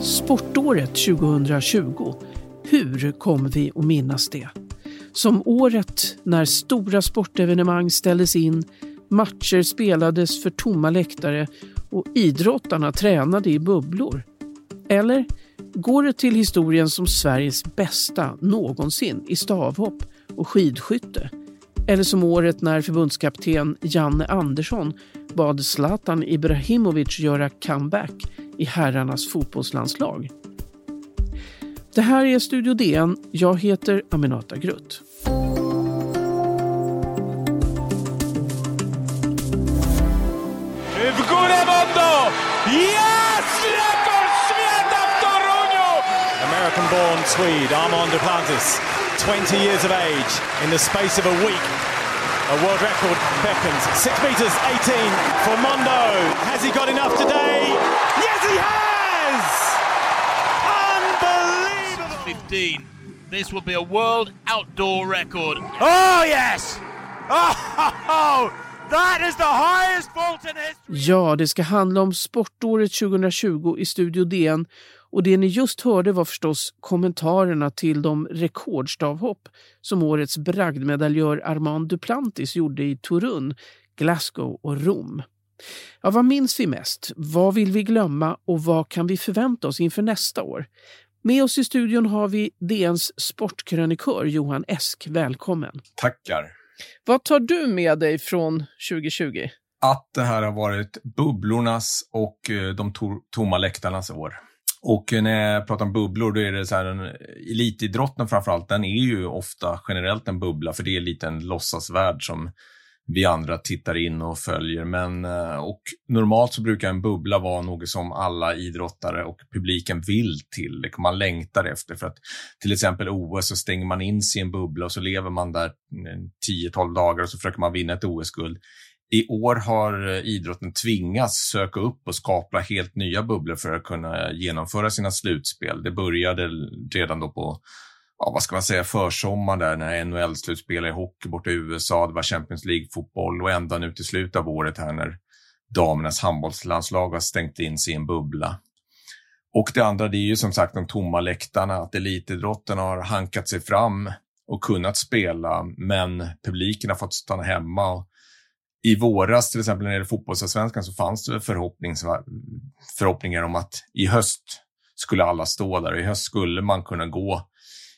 Sportåret 2020. Hur kommer vi att minnas det? Som året när stora sportevenemang ställdes in, matcher spelades för tomma läktare och idrottarna tränade i bubblor. Eller går det till historien som Sveriges bästa någonsin i stavhopp och skidskytte? Eller som året när förbundskapten Janne Andersson bad Zlatan Ibrahimovic göra comeback i herrarnas fotbollslandslag? Det här är Studio DN. Jag heter Aminata Grutt. Swede Armand Duplantis, 20 years of age, in the space of a week. A world record beckons. 6 metres 18 for Mondo. Has he got enough today? Yes, he has! Unbelievable! 15. This will be a world outdoor record. Oh, yes! Oh, that is the highest vault in history! Ja, det ska handla om sportåret 2020 i Studio DN och det ni just hörde var förstås kommentarerna till de rekordstavhopp som årets bragdmedaljör Armand Duplantis gjorde i Torun, Glasgow och Rom. Ja, vad minns vi mest? Vad vill vi glömma och vad kan vi förvänta oss inför nästa år? Med oss i studion har vi DNs sportkrönikör Johan Esk. Välkommen! Tackar! Vad tar du med dig från 2020? Att det här har varit bubblornas och eh, de to tomma läktarnas år. Och när jag pratar om bubblor, då är det så här, en, elitidrotten framförallt, den är ju ofta generellt en bubbla, för det är lite en låtsasvärld som vi andra tittar in och följer. Men, eh, och normalt så brukar en bubbla vara något som alla idrottare och publiken vill till. Man längtar efter. För att till exempel OS så stänger man in sig i en bubbla och så lever man där mm, 10-12 dagar och så försöker man vinna ett OS-guld. I år har eh, idrotten tvingats söka upp och skapa helt nya bubblor för att kunna genomföra sina slutspel. Det började redan då på ja, vad ska man säga, försommaren där när NHL-slutspel i hockey borta i USA, det var Champions League-fotboll och ända nu till slutet av året här när damernas handbollslandslag har stängt in sig i en bubbla. Och det andra, det är ju som sagt de tomma läktarna, att elitidrotten har hankat sig fram och kunnat spela, men publiken har fått stanna hemma. Och i våras, till exempel när det gäller fotbollsallsvenskan, så fanns det förhoppningar om att i höst skulle alla stå där och i höst skulle man kunna gå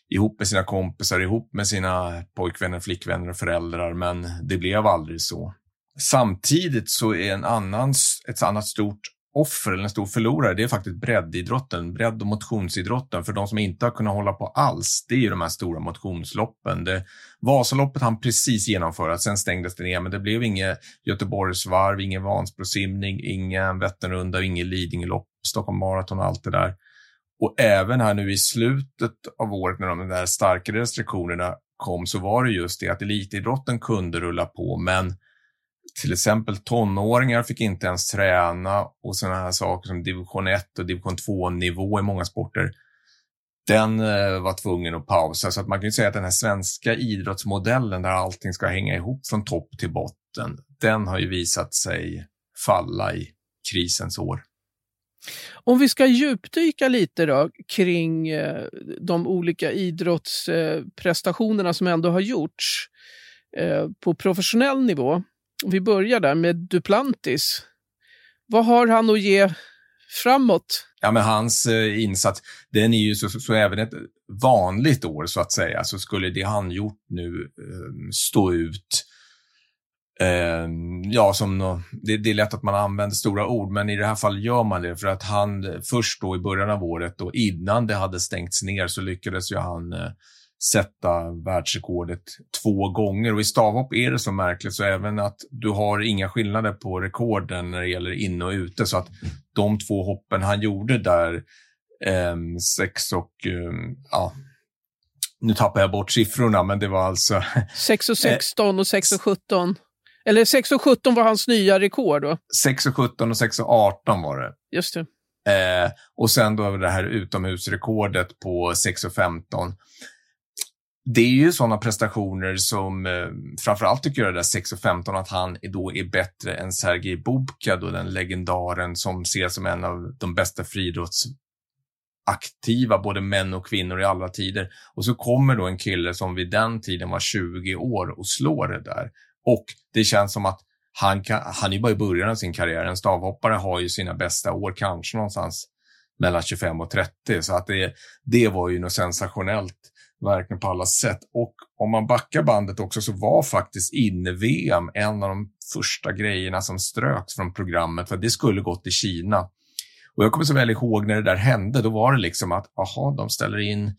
ihop med sina kompisar, ihop med sina pojkvänner, flickvänner och föräldrar, men det blev aldrig så. Samtidigt så är en annan, ett annat stort offer eller en stor förlorare, det är faktiskt breddidrotten, bredd och motionsidrotten. För de som inte har kunnat hålla på alls, det är ju de här stora motionsloppen. Det, Vasaloppet hann precis genomföras, sen stängdes det ner, men det blev inget Göteborgsvarv, ingen Vansbrosimning, ingen Vätternrunda, ingen Lidingölopp, Stockholm Marathon och allt det där. Och även här nu i slutet av året när de där starkare restriktionerna kom så var det just det att elitidrotten kunde rulla på men till exempel tonåringar fick inte ens träna och sådana här saker som division 1 och division 2 nivå i många sporter. Den eh, var tvungen att pausa så att man kan ju säga att den här svenska idrottsmodellen där allting ska hänga ihop från topp till botten, den har ju visat sig falla i krisens år. Om vi ska djupdyka lite då kring eh, de olika idrottsprestationerna som ändå har gjorts eh, på professionell nivå. Vi börjar där med Duplantis. Vad har han att ge framåt? Ja, men hans eh, insats, den är ju så, så, så, även ett vanligt år så att säga, så skulle det han gjort nu eh, stå ut Eh, ja, som det, det, är lätt att man använder stora ord, men i det här fallet gör man det för att han eh, först då i början av året och innan det hade stängts ner så lyckades ju han eh, sätta världsrekordet två gånger. Och i stavhopp är det så märkligt så även att du har inga skillnader på rekorden när det gäller inne och ute. Så att de två hoppen han gjorde där, eh, sex och, eh, ja, nu tappar jag bort siffrorna, men det var alltså... 6 och 16 och 6 och 17. Eller 6 och 17 var hans nya rekord då? 6 och 17 och 6 och 18 var det. Just det. Eh, och sen då det här utomhusrekordet på 6.15. Det är ju sådana prestationer som eh, framförallt tycker jag det där 6.15 att han då är bättre än Sergej Bubka, då den legendaren som ses som en av de bästa friidrottsaktiva, både män och kvinnor i alla tider. Och så kommer då en kille som vid den tiden var 20 år och slår det där. Och det känns som att han, kan, han är bara i början av sin karriär. En stavhoppare har ju sina bästa år kanske någonstans mellan 25 och 30. Så att det, det var ju något sensationellt, verkligen på alla sätt. Och om man backar bandet också så var faktiskt inne-VM en av de första grejerna som ströks från programmet, för det skulle gått till Kina. Och jag kommer så väl ihåg när det där hände, då var det liksom att, aha, de ställer in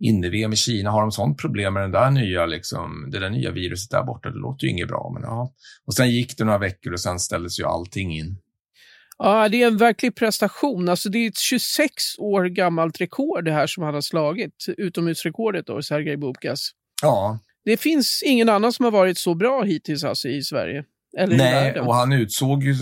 inne-VM i Kina, har de sånt problem med den där nya, liksom, det där nya viruset där borta? Det låter ju inget bra, men ja. Och sen gick det några veckor och sen ställdes ju allting in. Ja, det är en verklig prestation. Alltså det är ett 26 år gammalt rekord det här som han har slagit. Utomhusrekordet då, Sergej Bubkas. Ja. Det finns ingen annan som har varit så bra hittills alltså, i Sverige. Eller Nej, och han utsåg ju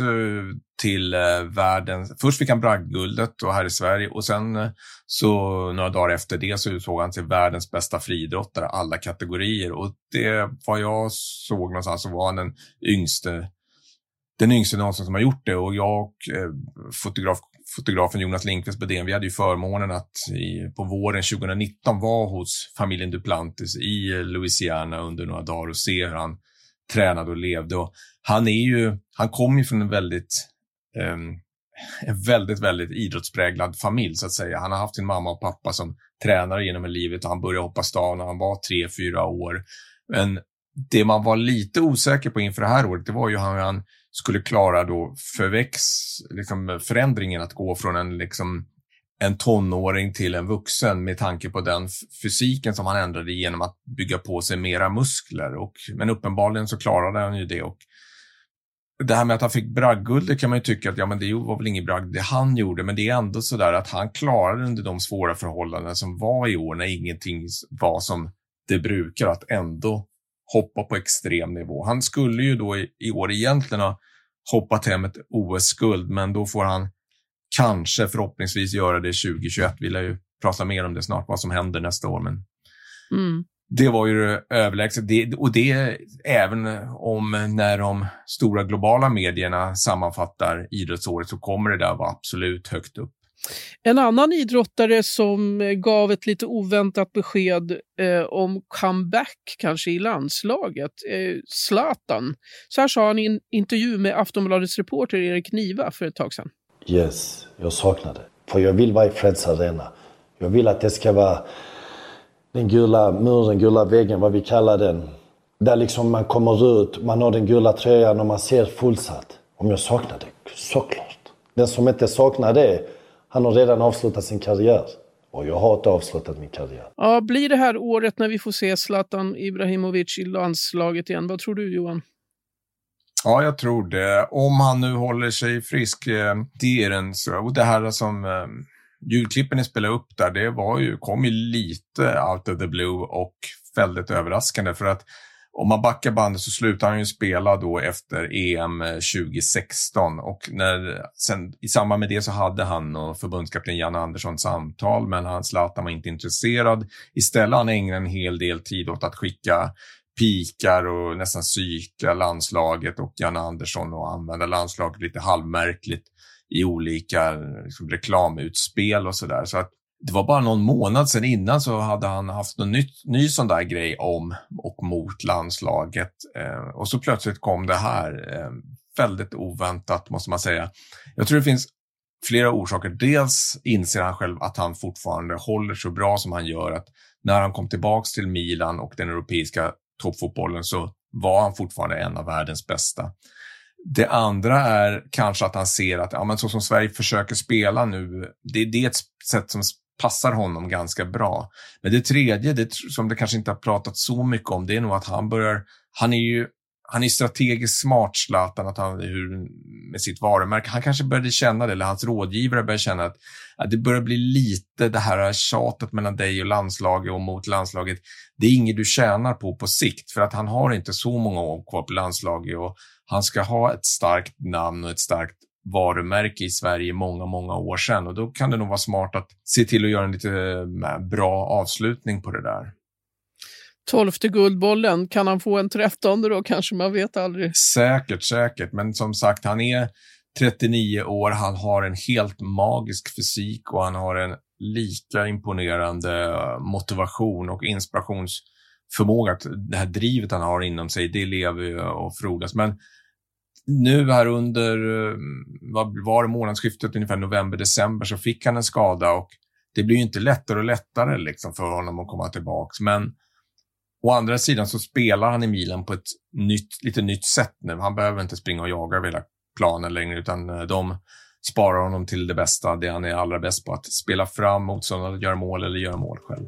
till eh, världen. Först fick han bragdguldet här i Sverige och sen eh, så några dagar efter det så utsåg han till världens bästa friidrottare alla kategorier och det vad jag såg någonstans så var han den yngste den yngste någonsin som har gjort det och jag och fotograf, fotografen Jonas Lindqvist på DN, vi hade ju förmånen att i, på våren 2019 vara hos familjen Duplantis i Louisiana under några dagar och se hur han tränade och levde. Och han är ju, han kom ju från en väldigt, um, en väldigt, väldigt idrottspräglad familj så att säga. Han har haft sin mamma och pappa som tränare genom livet och han började hoppa stav när han var tre, fyra år. Men det man var lite osäker på inför det här året, det var ju hur han skulle klara då förväx, liksom förändringen att gå från en liksom en tonåring till en vuxen med tanke på den fysiken som han ändrade genom att bygga på sig mera muskler. Och, men uppenbarligen så klarade han ju det. Och det här med att han fick bragdguld, kan man ju tycka att ja, men det var väl ingen bragd det han gjorde, men det är ändå så där att han klarade under de svåra förhållanden som var i år när ingenting var som det brukar, att ändå hoppa på extrem nivå. Han skulle ju då i, i år egentligen ha hoppat hem ett OS-guld, men då får han kanske förhoppningsvis göra det 2021. Vi lär ju prata mer om det snart, vad som händer nästa år. Men mm. Det var ju överlägset. Det, och det även om när de stora globala medierna sammanfattar idrottsåret så kommer det där vara absolut högt upp. En annan idrottare som gav ett lite oväntat besked eh, om comeback kanske i landslaget, eh, Zlatan. Så här sa han i en intervju med Aftonbladets reporter Erik Niva för ett tag sedan. Yes, jag saknar det. För jag vill vara i Friends Arena. Jag vill att det ska vara den gula muren, gula väggen, vad vi kallar den. Där liksom man kommer ut, man har den gula tröjan och man ser fullsatt. Om jag saknar det? Såklart. Den som inte saknar det, han har redan avslutat sin karriär. Och jag har inte avslutat min karriär. Ja, blir det här året när vi får se Zlatan Ibrahimovic i landslaget igen? Vad tror du Johan? Ja, jag tror det. Om han nu håller sig frisk, eh, det är den. Och det här som eh, ljudklippen ni spelade upp där, det var ju, kom ju lite out of the blue och väldigt överraskande för att om man backar bandet så slutar han ju spela då efter EM 2016 eh, och när, sen, i samband med det så hade han och förbundskapten Jan Andersson samtal men han Zlatan var inte intresserad. Istället han ägnade en hel del tid åt att skicka pikar och nästan psyka landslaget och Jan Andersson och använda landslaget lite halvmärkligt i olika liksom, reklamutspel och sådär. Så att det var bara någon månad sedan innan så hade han haft någon ny sån där grej om och mot landslaget. Eh, och så plötsligt kom det här. Eh, väldigt oväntat måste man säga. Jag tror det finns flera orsaker. Dels inser han själv att han fortfarande håller så bra som han gör. Att när han kom tillbaks till Milan och den europeiska toppfotbollen så var han fortfarande en av världens bästa. Det andra är kanske att han ser att ja, men så som Sverige försöker spela nu, det, det är ett sätt som passar honom ganska bra. Men det tredje, det, som det kanske inte har pratat så mycket om, det är nog att han börjar, han är ju han är strategiskt smart, Zlatan, att han, hur, med sitt varumärke. Han kanske började känna det, eller hans rådgivare började känna att, att det börjar bli lite det här tjatet mellan dig och landslaget och mot landslaget. Det är inget du tjänar på på sikt, för att han har inte så många år kvar på landslaget och han ska ha ett starkt namn och ett starkt varumärke i Sverige många, många år sedan och då kan det nog vara smart att se till att göra en lite eh, bra avslutning på det där. Tolfte guldbollen, kan han få en trettonde då kanske? Man vet aldrig. Säkert, säkert. Men som sagt, han är 39 år, han har en helt magisk fysik och han har en lika imponerande motivation och inspirationsförmåga. Det här drivet han har inom sig, det lever och frodas. Men nu här under, eh, vad var det, månadsskiftet ungefär november-december så fick han en skada och det blir ju inte lättare och lättare liksom för honom att komma tillbaks. Men Å andra sidan så spelar han i Milan på ett nytt, lite nytt sätt nu. Han behöver inte springa och jaga över hela planen längre, utan eh, de sparar honom till det bästa, det han är allra bäst på, att spela fram motståndare, göra mål eller göra mål själv.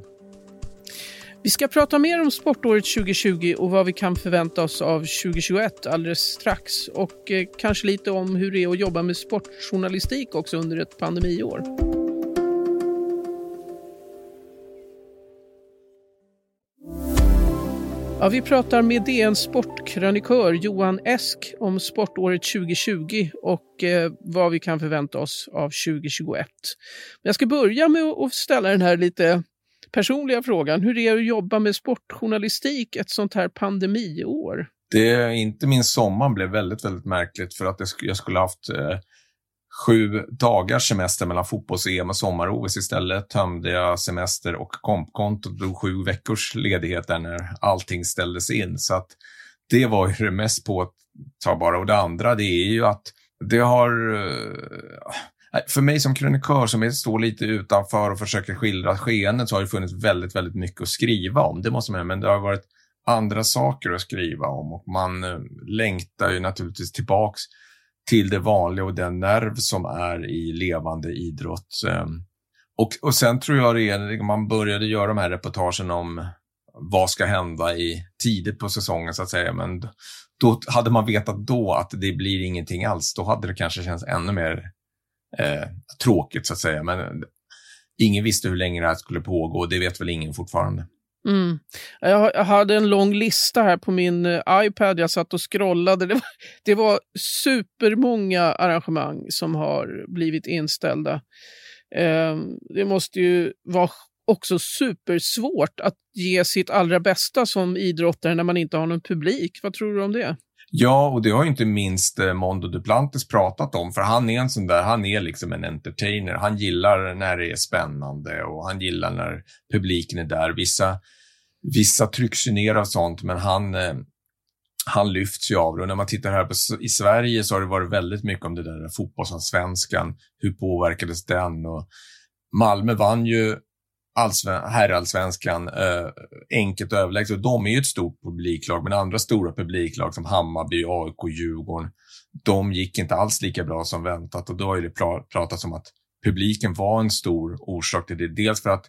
Vi ska prata mer om sportåret 2020 och vad vi kan förvänta oss av 2021 alldeles strax. Och eh, kanske lite om hur det är att jobba med sportjournalistik också under ett pandemiår. Ja, vi pratar med DN sportkrönikör Johan Esk om sportåret 2020 och eh, vad vi kan förvänta oss av 2021. Men jag ska börja med att ställa den här lite personliga frågan. Hur är det att jobba med sportjournalistik ett sånt här pandemiår? Det, inte min sommar blev väldigt, väldigt märkligt för att jag skulle haft eh, sju dagars semester mellan fotbolls-EM och sommar-OS. Istället tömde jag semester och kompkontot och drog sju veckors ledighet där när allting ställdes in. Så att det var ju det mest påtagbara. Och det andra det är ju att det har... Eh, för mig som krönikör som står lite utanför och försöker skildra skeendet så har det funnits väldigt, väldigt mycket att skriva om. Det måste man Men det har varit andra saker att skriva om och man eh, längtar ju naturligtvis tillbaks till det vanliga och den nerv som är i levande idrott. Ehm. Och, och sen tror jag det är, man började göra de här reportagen om vad ska hända i tidigt på säsongen så att säga, men då hade man vetat då att det blir ingenting alls, då hade det kanske känts ännu mer eh, tråkigt så att säga. Men ingen visste hur länge det här skulle pågå, det vet väl ingen fortfarande. Mm. Jag, jag, hade en lång lista här på min eh, iPad. Jag satt och scrollade. Det var, det var supermånga arrangemang som har blivit inställda. Eh, det måste ju vara också supersvårt att ge sitt allra bästa som idrottare när man inte har någon publik. Vad tror du om det? Ja, och det har inte minst eh, Mondo Duplantis pratat om, för han är en sån där, han är liksom en entertainer. Han gillar när det är spännande och han gillar när publiken är där. Vissa, vissa trycks ju ner av sånt, men han, eh, han lyfts ju av det. Och när man tittar här på, i Sverige så har det varit väldigt mycket om det där fotbollsallsvenskan. Hur påverkades den? Och Malmö vann ju herrallsvenskan eh, enkelt överlägset. De är ju ett stort publiklag, men andra stora publiklag som Hammarby, AIK, Djurgården, de gick inte alls lika bra som väntat och då har ju det pratats om att publiken var en stor orsak till det. Dels för att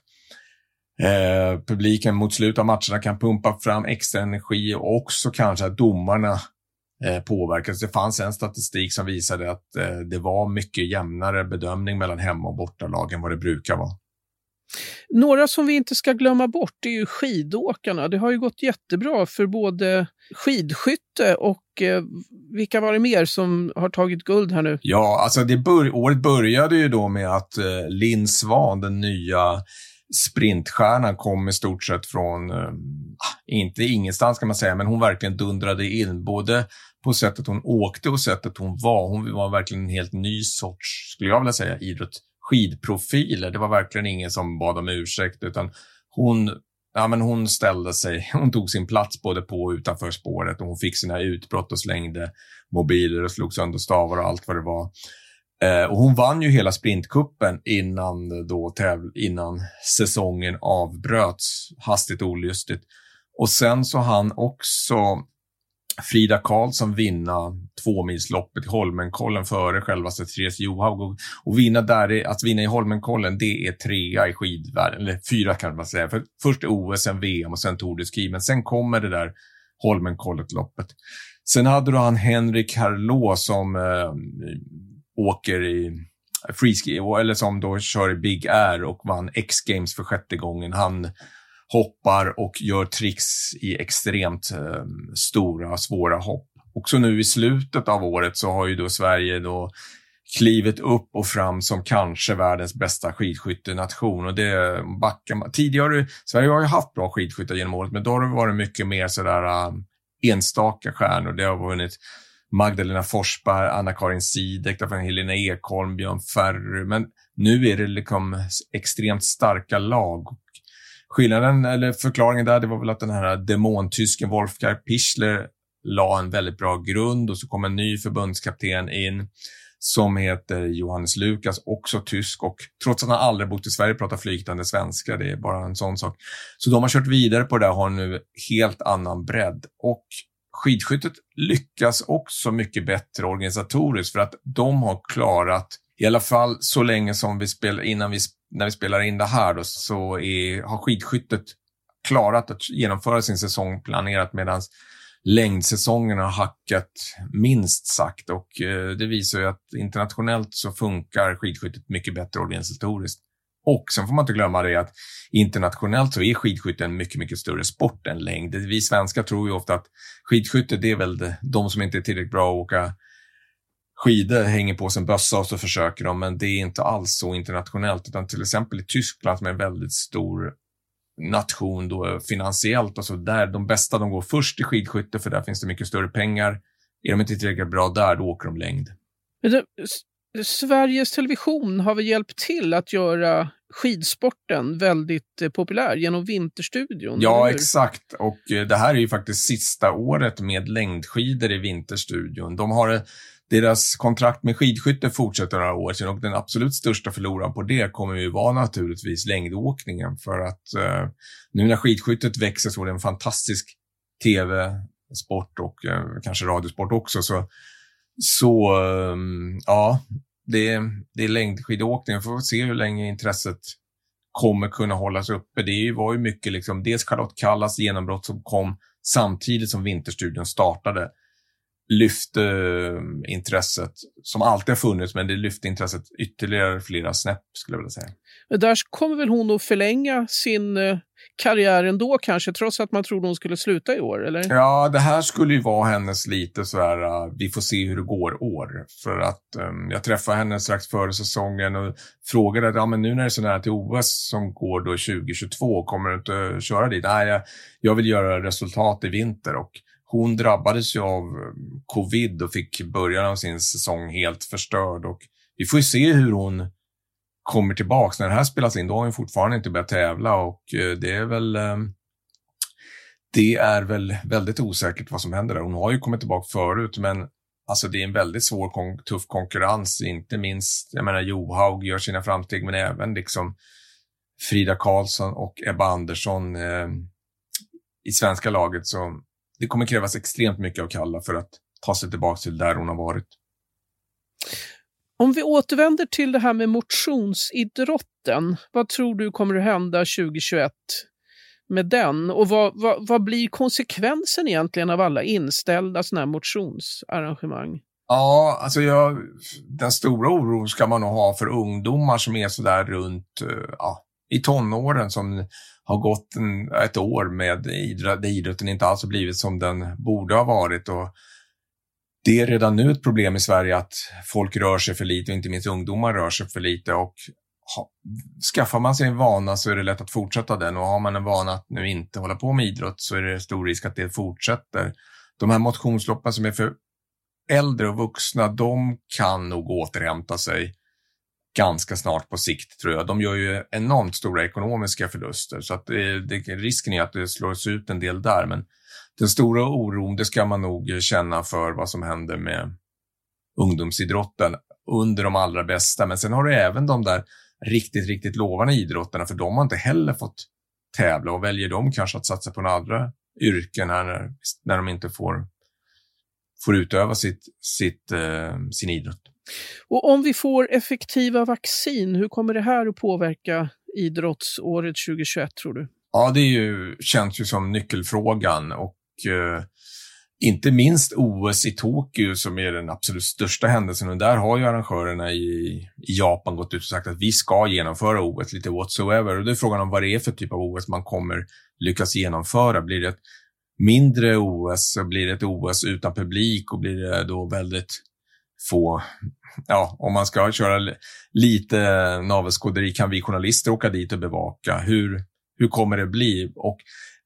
eh, publiken mot slutet av matcherna kan pumpa fram extra energi och också kanske att domarna eh, påverkas. Det fanns en statistik som visade att eh, det var mycket jämnare bedömning mellan hemma och bortalag än vad det brukar vara. Några som vi inte ska glömma bort är ju skidåkarna. Det har ju gått jättebra för både skidskytte och eh, vilka var det mer som har tagit guld här nu? Ja, alltså det bör året började ju då med att eh, Linn Svan, den nya sprintstjärnan, kom i stort sett från, eh, ah, inte ingenstans kan man säga, men hon verkligen dundrade in. Både på sättet hon åkte och sättet hon var. Hon var verkligen en helt ny sorts, skulle jag vilja säga, idrott skidprofiler. Det var verkligen ingen som bad om ursäkt, utan hon, ja, men hon ställde sig. Hon tog sin plats både på och utanför spåret och hon fick sina utbrott och slängde mobiler och slog sönder stavar och allt vad det var. Eh, och hon vann ju hela sprintkuppen innan, då, innan säsongen avbröts hastigt och olustigt. Och sen så han också Frida Karlsson vinna tvåmilsloppet i Holmenkollen före självaste Therese Johaug. Och, och vinna där, att vinna i Holmenkollen, det är trea i skidvärlden, eller fyra kan man säga. För först OS, sen VM och sen Tour de Ski, men sen kommer det där Holmenkollet-loppet. Sen hade du han Henrik Harlå som eh, åker i freeski, eller som då kör i Big Air och vann X-games för sjätte gången. Han hoppar och gör tricks i extremt eh, stora, svåra hopp. Också nu i slutet av året så har ju då Sverige då klivit upp och fram som kanske världens bästa skidskyttenation. Och det backar Tidigare, Sverige har ju haft bra skidskyttar genom året, men då har det varit mycket mer sådär um, enstaka stjärnor. Det har vunnit Magdalena Forsberg, Anna-Karin Sidek, Helena Ekholm, Björn Ferry. Men nu är det liksom extremt starka lag. Skillnaden, eller förklaringen där, det var väl att den här demontysken Wolfgang Pichler la en väldigt bra grund och så kom en ny förbundskapten in som heter Johannes Lukas, också tysk och trots att han aldrig bott i Sverige pratar flytande svenska. Det är bara en sån sak. Så de har kört vidare på det och har nu helt annan bredd och skidskyttet lyckas också mycket bättre organisatoriskt för att de har klarat, i alla fall så länge som vi spelar, innan vi, när vi spelar in det här då, så är, har skidskyttet klarat att genomföra sin säsong planerat medan längdsäsongen har hackat minst sagt och eh, det visar ju att internationellt så funkar skidskyttet mycket bättre organisatoriskt. Och sen får man inte glömma det att internationellt så är skidskytte en mycket, mycket större sport än längd. Vi svenskar tror ju ofta att skidskytte, det är väl de som inte är tillräckligt bra att åka skidor, hänger på sig en bössa och så försöker de, men det är inte alls så internationellt, utan till exempel i Tyskland som är en väldigt stor nation då finansiellt och så där de bästa de går först i skidskytte för där finns det mycket större pengar. Är de inte tillräckligt bra där, då åker de längd. Sveriges Television har väl hjälpt till att göra skidsporten väldigt eh, populär genom Vinterstudion? Ja, exakt. Och eh, det här är ju faktiskt sista året med längdskidor i Vinterstudion. De har deras kontrakt med skidskytte fortsätter några år sedan och den absolut största förloraren på det kommer ju vara naturligtvis längdåkningen för att eh, nu när skidskyttet växer så är det en fantastisk tv-sport och eh, kanske radiosport också så, så ehm, ja, det, det är Vi Får se hur länge intresset kommer kunna hållas uppe. Det var ju mycket liksom, dels Charlotte Kallas genombrott som kom samtidigt som Vinterstudion startade lyfte eh, intresset, som alltid har funnits, men det lyfte intresset ytterligare flera snäpp skulle jag vilja säga. Där kommer väl hon att förlänga sin eh, karriär ändå kanske, trots att man trodde hon skulle sluta i år, eller? Ja, det här skulle ju vara hennes lite så här, uh, vi får se hur det går år. För att um, jag träffade henne strax före säsongen och frågade, ja men nu när det är så nära till OS som går då 2022, kommer du inte köra dit? Nej, jag, jag vill göra resultat i vinter och hon drabbades ju av eh, covid och fick början av sin säsong helt förstörd. Och vi får ju se hur hon kommer tillbaks. När det här spelas in, då har hon fortfarande inte börjat tävla och eh, det är väl eh, det är väl väldigt osäkert vad som händer där. Hon har ju kommit tillbaka förut, men alltså det är en väldigt svår, kon tuff konkurrens. Inte minst, jag menar, Johaug gör sina framsteg, men även liksom Frida Karlsson och Ebba Andersson eh, i svenska laget. Så det kommer krävas extremt mycket av Kalla för att ta sig tillbaka till där hon har varit. Om vi återvänder till det här med motionsidrotten, vad tror du kommer att hända 2021 med den? Och vad, vad, vad blir konsekvensen egentligen av alla inställda sådana här motionsarrangemang? Ja, alltså jag, den stora oron ska man nog ha för ungdomar som är sådär runt eh, ja, i tonåren som har gått en, ett år med idrott, där idrotten inte alls har blivit som den borde ha varit. Och det är redan nu ett problem i Sverige att folk rör sig för lite och inte minst ungdomar rör sig för lite. Och ha, skaffar man sig en vana så är det lätt att fortsätta den och har man en vana att nu inte hålla på med idrott så är det stor risk att det fortsätter. De här motionsloppen som är för äldre och vuxna, de kan nog återhämta sig ganska snart på sikt tror jag. De gör ju enormt stora ekonomiska förluster så att det, det, risken är att det slås ut en del där. Men den stora oron, det ska man nog känna för vad som händer med ungdomsidrotten under de allra bästa. Men sen har du även de där riktigt, riktigt lovande idrotterna, för de har inte heller fått tävla och väljer de kanske att satsa på några andra yrken här när, när de inte får, får utöva sitt, sitt, eh, sin idrott. Och om vi får effektiva vaccin, hur kommer det här att påverka idrottsåret 2021 tror du? Ja, det är ju, känns ju som nyckelfrågan och eh, inte minst OS i Tokyo som är den absolut största händelsen och där har ju arrangörerna i, i Japan gått ut och sagt att vi ska genomföra OS lite whatsoever och det är frågan om vad det är för typ av OS man kommer lyckas genomföra. Blir det ett mindre OS, blir det ett OS utan publik och blir det då väldigt få, ja, om man ska köra lite navelskåderi, kan vi journalister åka dit och bevaka? Hur, hur kommer det bli? Och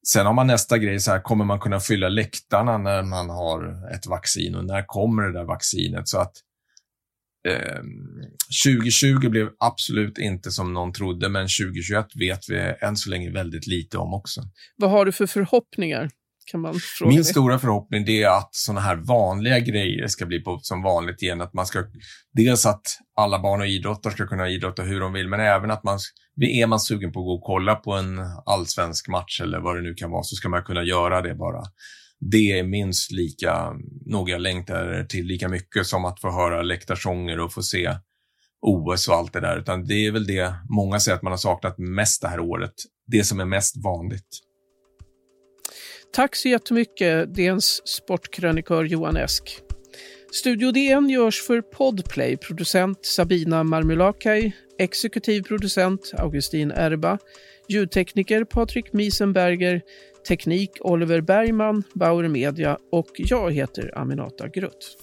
sen har man nästa grej, så här, kommer man kunna fylla läktarna när man har ett vaccin och när kommer det där vaccinet? Så att ehm, 2020 blev absolut inte som någon trodde, men 2021 vet vi än så länge väldigt lite om också. Vad har du för förhoppningar? Kan man fråga Min det? stora förhoppning är att sådana här vanliga grejer ska bli på, som vanligt igen. Att man ska, dels att alla barn och idrottare ska kunna idrotta hur de vill, men även att man, är man sugen på att gå och kolla på en allsvensk match eller vad det nu kan vara, så ska man kunna göra det bara det är minst lika, nog jag längtar till lika mycket som att få höra läktarsånger och få se OS och allt det där. Utan det är väl det många säger att man har saknat mest det här året. Det som är mest vanligt. Tack så jättemycket, DNs sportkrönikör Johan Esk. Studio DN görs för Podplay, producent Sabina Marmulakai, exekutiv producent Augustin Erba, ljudtekniker Patrik Miesenberger, Teknik Oliver Bergman, Bauer Media. Och jag heter Aminata Grutt.